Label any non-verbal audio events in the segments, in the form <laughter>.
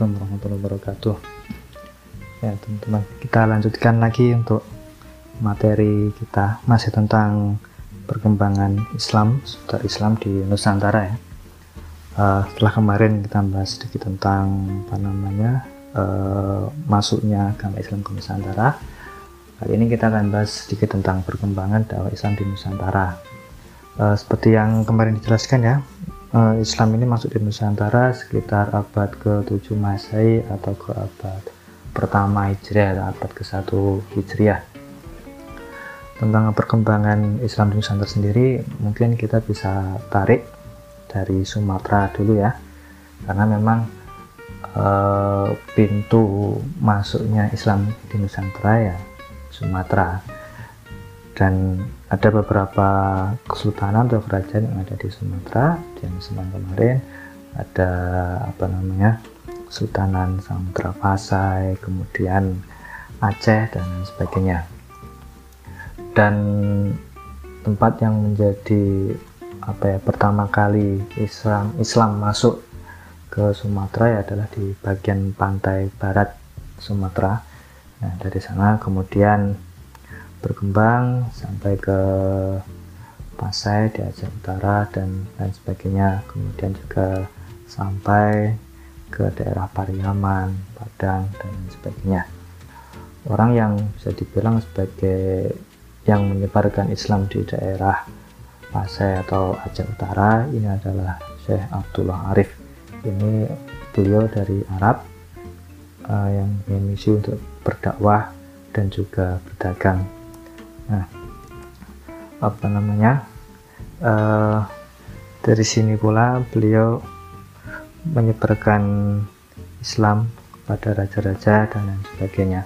Assalamualaikum warahmatullahi wabarakatuh. Ya teman-teman kita lanjutkan lagi untuk materi kita masih tentang perkembangan Islam seputar Islam di Nusantara ya. Uh, setelah kemarin kita bahas sedikit tentang apa namanya uh, masuknya agama Islam ke Nusantara. Kali ini kita akan bahas sedikit tentang perkembangan dakwah Islam di Nusantara. Uh, seperti yang kemarin dijelaskan ya Islam ini masuk di Nusantara sekitar abad ke-7 Masehi atau ke abad pertama Hijriah atau abad ke-1 Hijriah. Tentang perkembangan Islam di Nusantara sendiri, mungkin kita bisa tarik dari Sumatera dulu ya, karena memang uh, pintu masuknya Islam di Nusantara ya Sumatera dan ada beberapa kesultanan atau kerajaan yang ada di Sumatera. Yang semalam kemarin ada apa namanya Sultanan Samudra Pasai kemudian Aceh dan sebagainya. Dan tempat yang menjadi apa ya pertama kali Islam Islam masuk ke Sumatera ya adalah di bagian pantai barat Sumatera. Nah dari sana kemudian berkembang sampai ke Pasai di Aceh Utara dan lain sebagainya. Kemudian juga sampai ke daerah Pariaman, Padang dan lain sebagainya. Orang yang bisa dibilang sebagai yang menyebarkan Islam di daerah Pasai atau Aceh Utara ini adalah Syekh Abdullah Arif. Ini beliau dari Arab uh, yang misi untuk berdakwah dan juga berdagang nah apa namanya? Uh, dari sini pula beliau menyebarkan Islam kepada raja-raja dan lain sebagainya.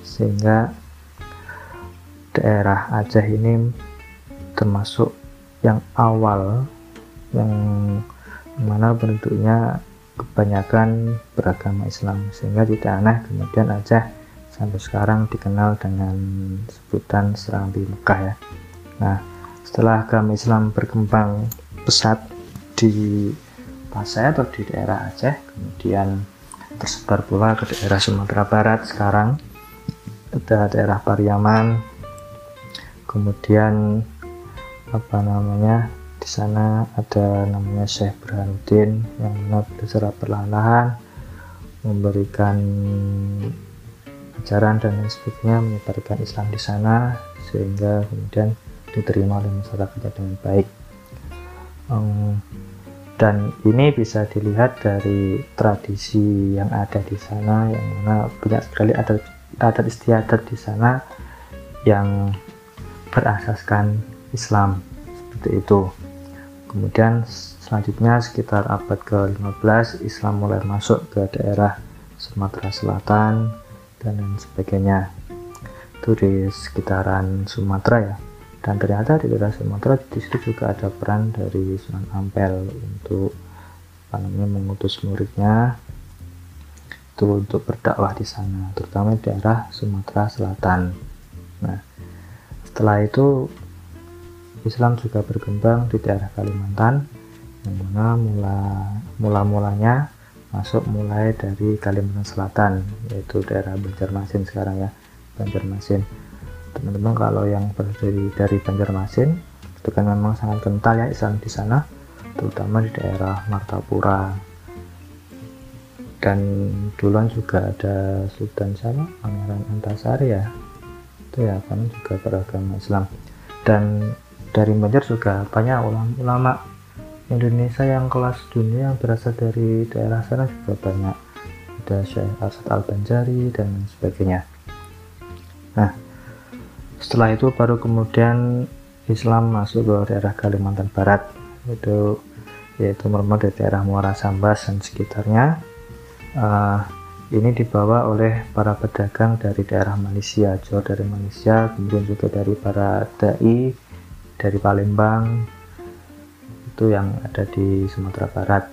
Sehingga daerah Aceh ini termasuk yang awal yang mana bentuknya kebanyakan beragama Islam. Sehingga tidak aneh kemudian Aceh sampai sekarang dikenal dengan sebutan Serambi Mekah ya. Nah setelah agama Islam berkembang pesat di Pasai atau di daerah Aceh kemudian tersebar pula ke daerah Sumatera Barat sekarang ada daerah Pariaman kemudian apa namanya di sana ada namanya Syekh Burhanuddin yang mana secara perlahan-lahan memberikan ajaran dan lain sebagainya menyebarkan Islam di sana sehingga kemudian diterima oleh masyarakat dengan baik. Um, dan ini bisa dilihat dari tradisi yang ada di sana yang mana banyak sekali adat adat istiadat di sana yang berasaskan Islam seperti itu. Kemudian selanjutnya sekitar abad ke-15 Islam mulai masuk ke daerah Sumatera Selatan dan lain sebagainya. Itu di sekitaran Sumatera ya. Dan ternyata di daerah Sumatera di situ juga ada peran dari Sunan Ampel untuk apa namanya mengutus muridnya. Itu untuk berdakwah di sana terutama di daerah Sumatera Selatan. Nah setelah itu Islam juga berkembang di daerah Kalimantan yang mana mula mula mulanya masuk mulai dari Kalimantan Selatan yaitu daerah Banjarmasin sekarang ya Banjarmasin. Teman-teman kalau yang berdiri dari Banjarmasin itu kan memang sangat kental ya Islam di sana terutama di daerah Martapura. Dan duluan juga ada Sultan sana Pangeran Antasari ya itu ya kan juga beragama Islam. Dan dari Banjar juga banyak ulama-ulama Indonesia yang kelas dunia yang berasal dari daerah sana juga banyak. Ada Syekh Asad Al-Banjari dan sebagainya. Nah setelah itu baru kemudian Islam masuk ke daerah Kalimantan Barat. Itu yaitu meremut dari daerah Muara Sambas dan sekitarnya. Uh, ini dibawa oleh para pedagang dari daerah Malaysia jauh dari Malaysia kemudian juga dari para dai dari Palembang itu yang ada di Sumatera Barat.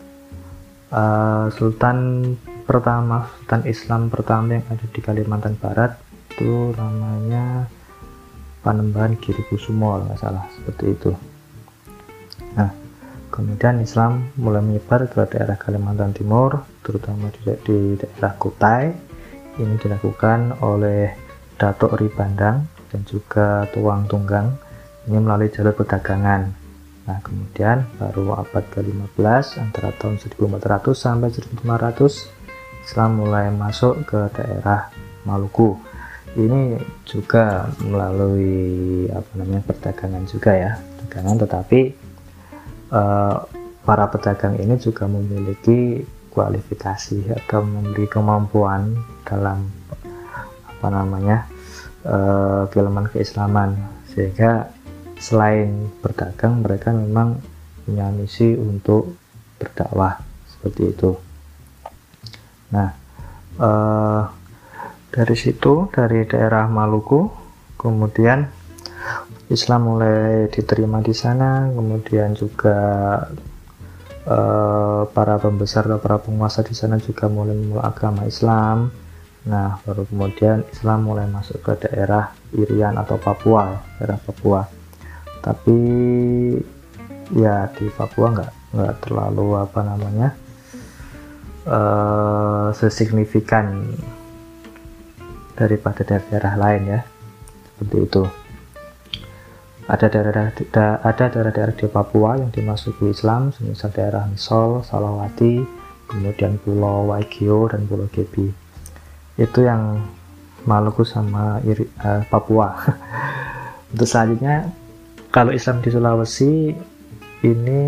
Uh, Sultan pertama Sultan Islam pertama yang ada di Kalimantan Barat itu namanya Panembahan Giri Kusumo nggak salah seperti itu. Nah kemudian Islam mulai menyebar ke daerah Kalimantan Timur terutama di, di daerah Kutai. Ini dilakukan oleh Datuk Ribandang dan juga Tuang Tunggang. Ini melalui jalur perdagangan nah kemudian baru abad ke-15 antara tahun 1400 sampai 1500 Islam mulai masuk ke daerah Maluku. Ini juga melalui apa namanya perdagangan juga ya perdagangan. Tetapi uh, para pedagang ini juga memiliki kualifikasi atau memiliki kemampuan dalam apa namanya uh, keilmuan keislaman. Sehingga selain berdagang mereka memang punya misi untuk berdakwah seperti itu. Nah uh, dari situ dari daerah Maluku kemudian Islam mulai diterima di sana kemudian juga uh, para pembesar atau para penguasa di sana juga mulai memeluk agama Islam. Nah baru kemudian Islam mulai masuk ke daerah Irian atau Papua daerah Papua tapi ya di Papua nggak nggak terlalu apa namanya uh, sesignifikan daripada daerah-daerah lain ya seperti itu. Ada daerah ada daerah-daerah di Papua yang dimasuki Islam semisal daerah Misol, Salawati kemudian Pulau Waigeo dan Pulau Gebi. Itu yang Maluku sama Iri, uh, Papua. <laughs> Untuk selanjutnya kalau Islam di Sulawesi ini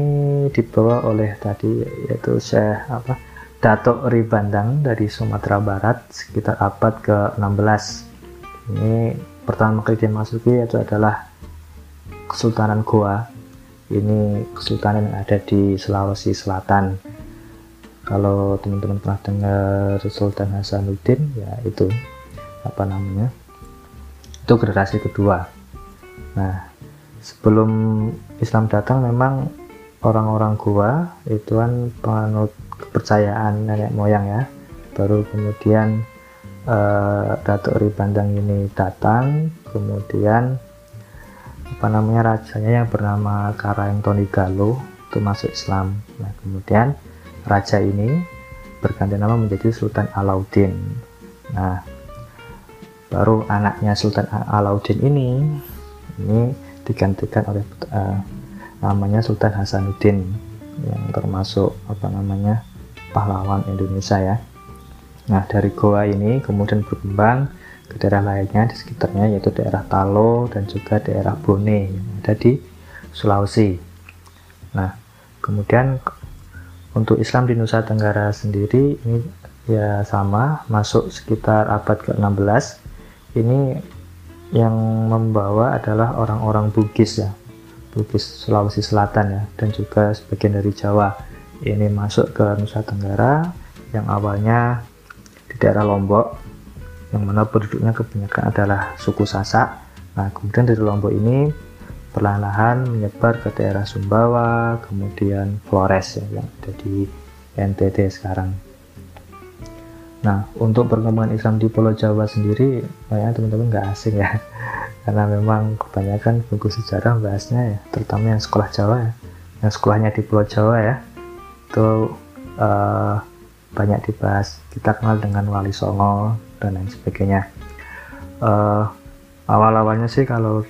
dibawa oleh tadi yaitu Syekh apa Datuk Ribandang dari Sumatera Barat sekitar abad ke-16 ini pertama kali dia masuki itu adalah Kesultanan Goa. Ini kesultanan yang ada di Sulawesi Selatan. Kalau teman-teman pernah dengar Sultan Hasanuddin ya itu apa namanya itu generasi kedua. Nah sebelum Islam datang memang orang-orang Goa itu kan penganut kepercayaan nenek moyang ya. Baru kemudian uh, Datuk Ribandang ini datang kemudian apa namanya rajanya yang bernama Karang Tonigalo itu masuk Islam. Nah kemudian raja ini berganti nama menjadi Sultan Alauddin. Nah baru anaknya Sultan Alauddin ini ini digantikan oleh uh, namanya Sultan Hasanuddin yang termasuk apa namanya pahlawan Indonesia ya. Nah dari Goa ini kemudian berkembang ke daerah lainnya di sekitarnya yaitu daerah Talo dan juga daerah Bone yang ada di Sulawesi. Nah kemudian untuk Islam di Nusa Tenggara sendiri ini ya sama masuk sekitar abad ke-16 ini yang membawa adalah orang-orang Bugis ya. Bugis Sulawesi Selatan ya. Dan juga sebagian dari Jawa. Ini masuk ke Nusa Tenggara yang awalnya di daerah Lombok yang mana penduduknya kebanyakan adalah suku Sasak. Nah kemudian dari Lombok ini perlahan-lahan menyebar ke daerah Sumbawa kemudian Flores ya, yang ada di NTT sekarang nah untuk perkembangan Islam di Pulau Jawa sendiri kayaknya teman-teman nggak asing ya. <laughs> Karena memang kebanyakan buku sejarah bahasnya ya terutama yang sekolah Jawa ya. Yang sekolahnya di Pulau Jawa ya. Itu uh, banyak dibahas. Kita kenal dengan Wali Songo dan lain sebagainya. Uh, awal-awalnya sih kalau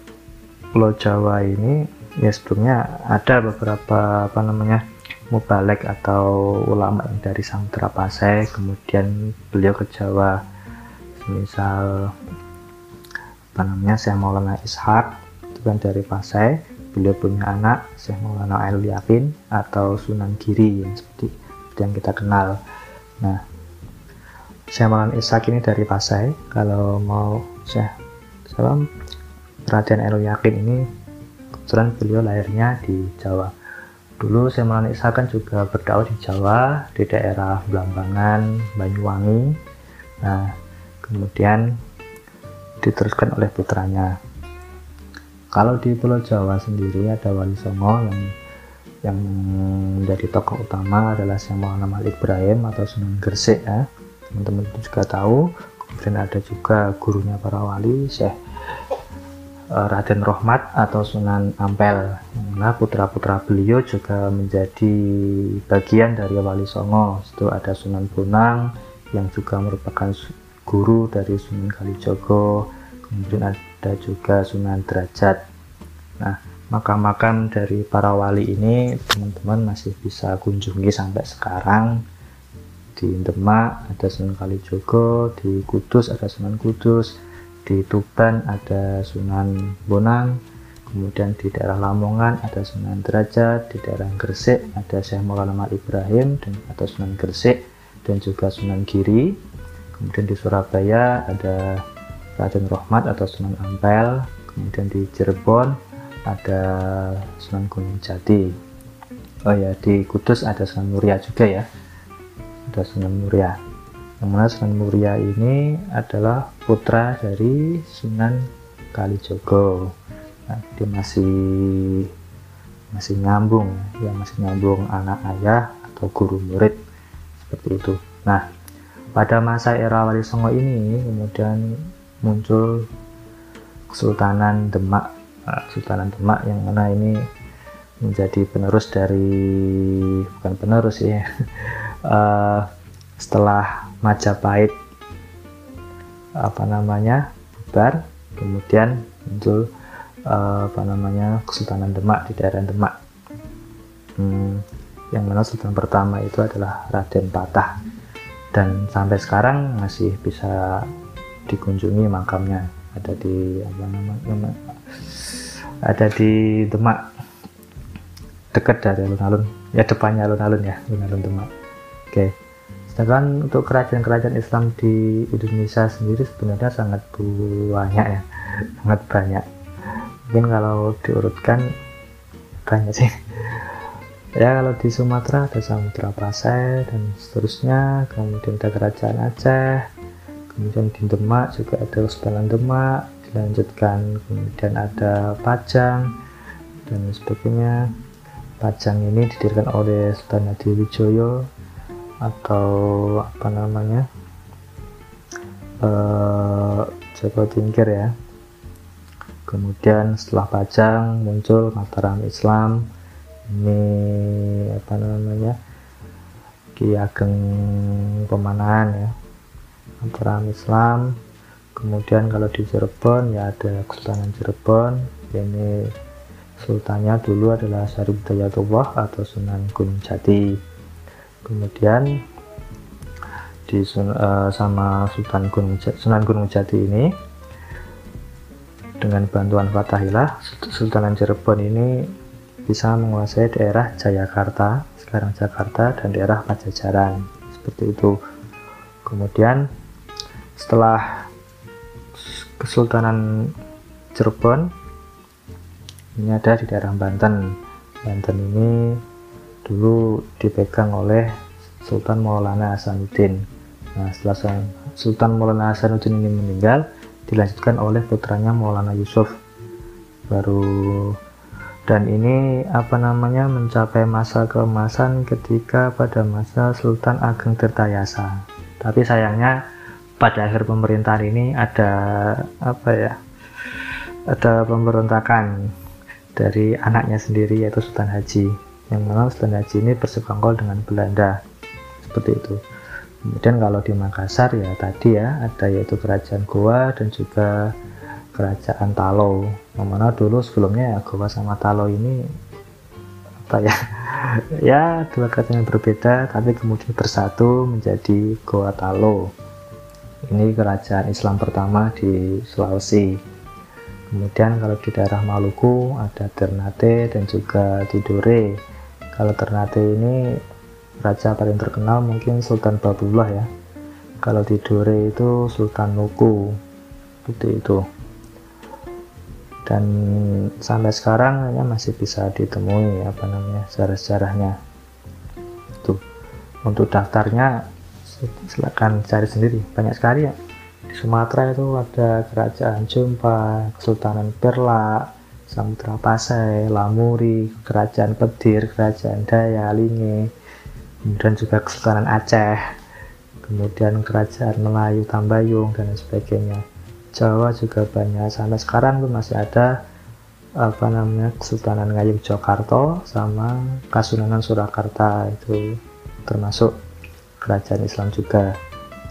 Pulau Jawa ini ya sebelumnya ada beberapa apa namanya mubalek atau ulama yang dari Samudra Pasai kemudian beliau ke Jawa. Misal apa namanya Syekh Maulana Ishak itu kan dari Pasai. Beliau punya anak Syekh Maulana Ainul Yakin atau Sunan Giri yang seperti, yang kita kenal. Nah Syekh Maulana Ishak ini dari Pasai. Kalau mau Syekh Salam Raden Ainul Yakin ini kebetulan beliau lahirnya di Jawa dulu Maulana Ishak kan juga berdakwah di Jawa di daerah Blambangan Banyuwangi. Nah kemudian diteruskan oleh putranya. Kalau di Pulau Jawa sendiri ada Wali Songo yang yang menjadi tokoh utama adalah Syekh Muhammad Malik Ibrahim atau Sunan Gresik ya. Teman-teman juga tahu. Kemudian ada juga gurunya para wali Syekh Raden Rohmat atau Sunan Ampel. Nah, putra-putra beliau juga menjadi bagian dari Wali Songo. Itu ada Sunan Bonang yang juga merupakan guru dari Sunan Kalijogo. Kemudian ada juga Sunan Derajat. Nah, makam-makam dari para wali ini teman-teman masih bisa kunjungi sampai sekarang di Demak ada Sunan Kalijogo, di Kudus ada Sunan Kudus, di Tuban ada Sunan Bonang, kemudian di daerah Lamongan ada Sunan Derajat, di daerah Gresik ada Syekh Maulana Ibrahim dan atau Sunan Gresik dan juga Sunan Giri. Kemudian di Surabaya ada Raden Rohmat atau Sunan Ampel, kemudian di Cirebon ada Sunan Gunung Jati. Oh ya, di Kudus ada Sunan Muria juga ya ada Sunan Muria yang mana Sunan Muria ini adalah putra dari Sunan Kalijogo. Nah, dia masih masih nyambung ya masih nyambung anak ayah atau guru murid seperti itu. Nah pada masa era Wali Songo ini kemudian muncul Kesultanan Demak. Nah, Kesultanan Demak yang mana ini menjadi penerus dari bukan penerus ya uh, <laughs> setelah Majapahit apa namanya bubar kemudian muncul uh, apa namanya Kesultanan Demak di daerah Demak. Hmm, yang mana Sultan pertama itu adalah Raden Patah. Dan sampai sekarang masih bisa dikunjungi makamnya. Ada di apa namanya ada di Demak. Dekat dari alun-alun. Ya depannya alun-alun ya alun-alun Demak. Oke. Sedangkan untuk kerajaan-kerajaan Islam di Indonesia sendiri sebenarnya sangat banyak ya, sangat banyak. Mungkin kalau diurutkan banyak sih. Ya kalau di Sumatera ada Samudra Pasai dan seterusnya, kemudian ada Kerajaan Aceh, kemudian di Demak juga ada Kesultanan Demak, dilanjutkan kemudian ada Pajang dan sebagainya. Pajang ini didirikan oleh Sultan Hadiwijoyo atau apa namanya? Uh, Joko Tingkir ya. Kemudian setelah Pajang muncul Mataram Islam. Ini apa namanya? Ki Ageng Pemanahan ya. Mataram Islam. Kemudian kalau di Cirebon ya ada Kesultanan Cirebon. Ini sultannya dulu adalah Syarif Dayatullah atau Sunan Gunung Jati kemudian di uh, sama Sultan Gunung Sunan Gunung Jati ini dengan bantuan Fatahillah Sultanan Cirebon ini bisa menguasai daerah Jayakarta sekarang Jakarta dan daerah Pajajaran seperti itu. Kemudian setelah Kesultanan Cirebon ini ada di daerah Banten. Banten ini dulu dipegang oleh Sultan Maulana Hasanuddin. Nah, setelah Sultan Maulana Hasanuddin ini meninggal, dilanjutkan oleh putranya Maulana Yusuf. Baru dan ini apa namanya mencapai masa keemasan ketika pada masa Sultan Ageng Tirtayasa. Tapi sayangnya pada akhir pemerintahan ini ada apa ya? Ada pemberontakan dari anaknya sendiri yaitu Sultan Haji yang Sultan Haji ini bersekongkol dengan Belanda. Seperti itu. Kemudian kalau di Makassar ya tadi ya ada yaitu kerajaan Goa dan juga kerajaan Talo. Yang mana dulu sebelumnya ya Goa sama Talo ini apa ya <laughs> ya dua kerajaan yang berbeda tapi kemudian bersatu menjadi Goa Talo. Ini kerajaan Islam pertama di Sulawesi. Kemudian kalau di daerah Maluku ada Ternate dan juga Tidore kalau Ternate ini raja paling terkenal mungkin Sultan Babullah ya. Kalau di Dore itu Sultan Nuku seperti itu. Dan sampai sekarang ya masih bisa ditemui apa namanya sejarah-sejarahnya. Tuh untuk daftarnya silakan cari sendiri. Banyak sekali ya. Di Sumatera itu ada kerajaan Jumpa Kesultanan Perla Samudra Pasai, Lamuri, Kerajaan Pedir, Kerajaan Daya, Linge, kemudian juga Kesultanan Aceh, kemudian Kerajaan Melayu, Tambayung, dan sebagainya. Jawa juga banyak sampai sekarang pun masih ada apa namanya Kesultanan Ngayogyakarta sama Kasunanan Surakarta itu termasuk kerajaan Islam juga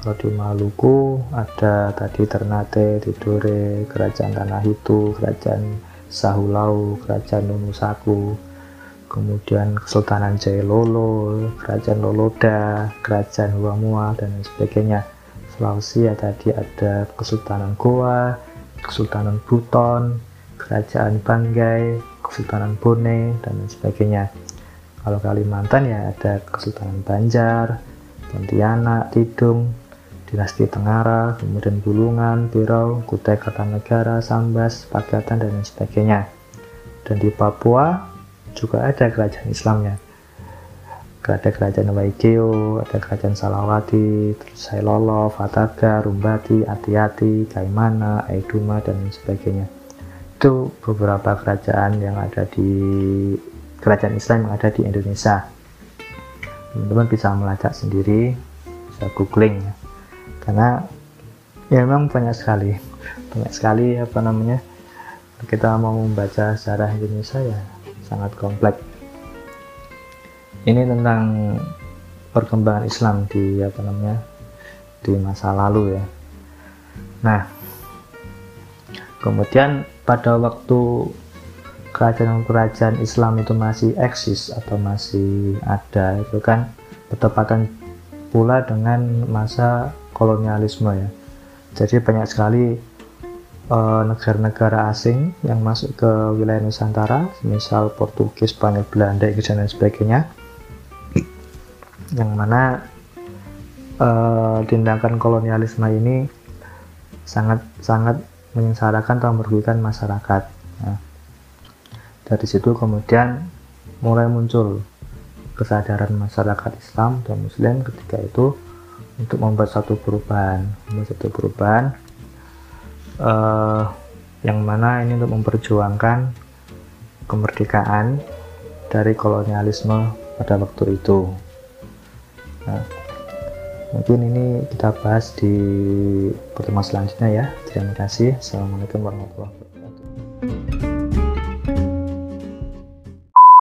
kalau di Maluku ada tadi Ternate, Tidore, Kerajaan Tanah Hitu, Kerajaan Sahulau, Kerajaan Nunusaku, kemudian Kesultanan Jailolo, Kerajaan Loloda, Kerajaan Huamua, dan sebagainya. Sulawesi ya tadi ada Kesultanan Goa, Kesultanan Buton, Kerajaan Banggai, Kesultanan Bone, dan sebagainya. Kalau Kalimantan ya ada Kesultanan Banjar, Pontianak, Tidung, Dinasti Tengara, kemudian Bulungan, Birau, Kutai Kartanegara, Sambas, Pagatan, dan sebagainya. Dan di Papua juga ada kerajaan Islamnya. Ada kerajaan Waigeo, ada kerajaan Salawati, terus Sailolo, Fataga, Rumbati, Ati-Ati, Kaimana, Aiduma, dan sebagainya. Itu beberapa kerajaan yang ada di kerajaan Islam yang ada di Indonesia. Teman-teman bisa melacak sendiri, bisa googling karena ya memang banyak sekali banyak sekali apa namanya kita mau membaca sejarah Indonesia ya sangat kompleks. Ini tentang perkembangan Islam di apa namanya di masa lalu ya. Nah kemudian pada waktu kerajaan-kerajaan Islam itu masih eksis atau masih ada itu kan bertepatan pula dengan masa kolonialisme ya. Jadi banyak sekali eh, negara-negara asing yang masuk ke wilayah Nusantara, misal Portugis, Spanyol, Belanda, Inggris dan sebagainya, yang mana uh, tindakan kolonialisme ini sangat sangat menyengsarakan atau merugikan masyarakat. Nah, dari situ kemudian mulai muncul kesadaran masyarakat Islam dan Muslim ketika itu untuk membuat satu perubahan. Membuat satu perubahan uh, yang mana ini untuk memperjuangkan kemerdekaan dari kolonialisme pada waktu itu. Nah, mungkin ini kita bahas di pertemuan selanjutnya ya. Terima kasih. Assalamualaikum warahmatullahi wabarakatuh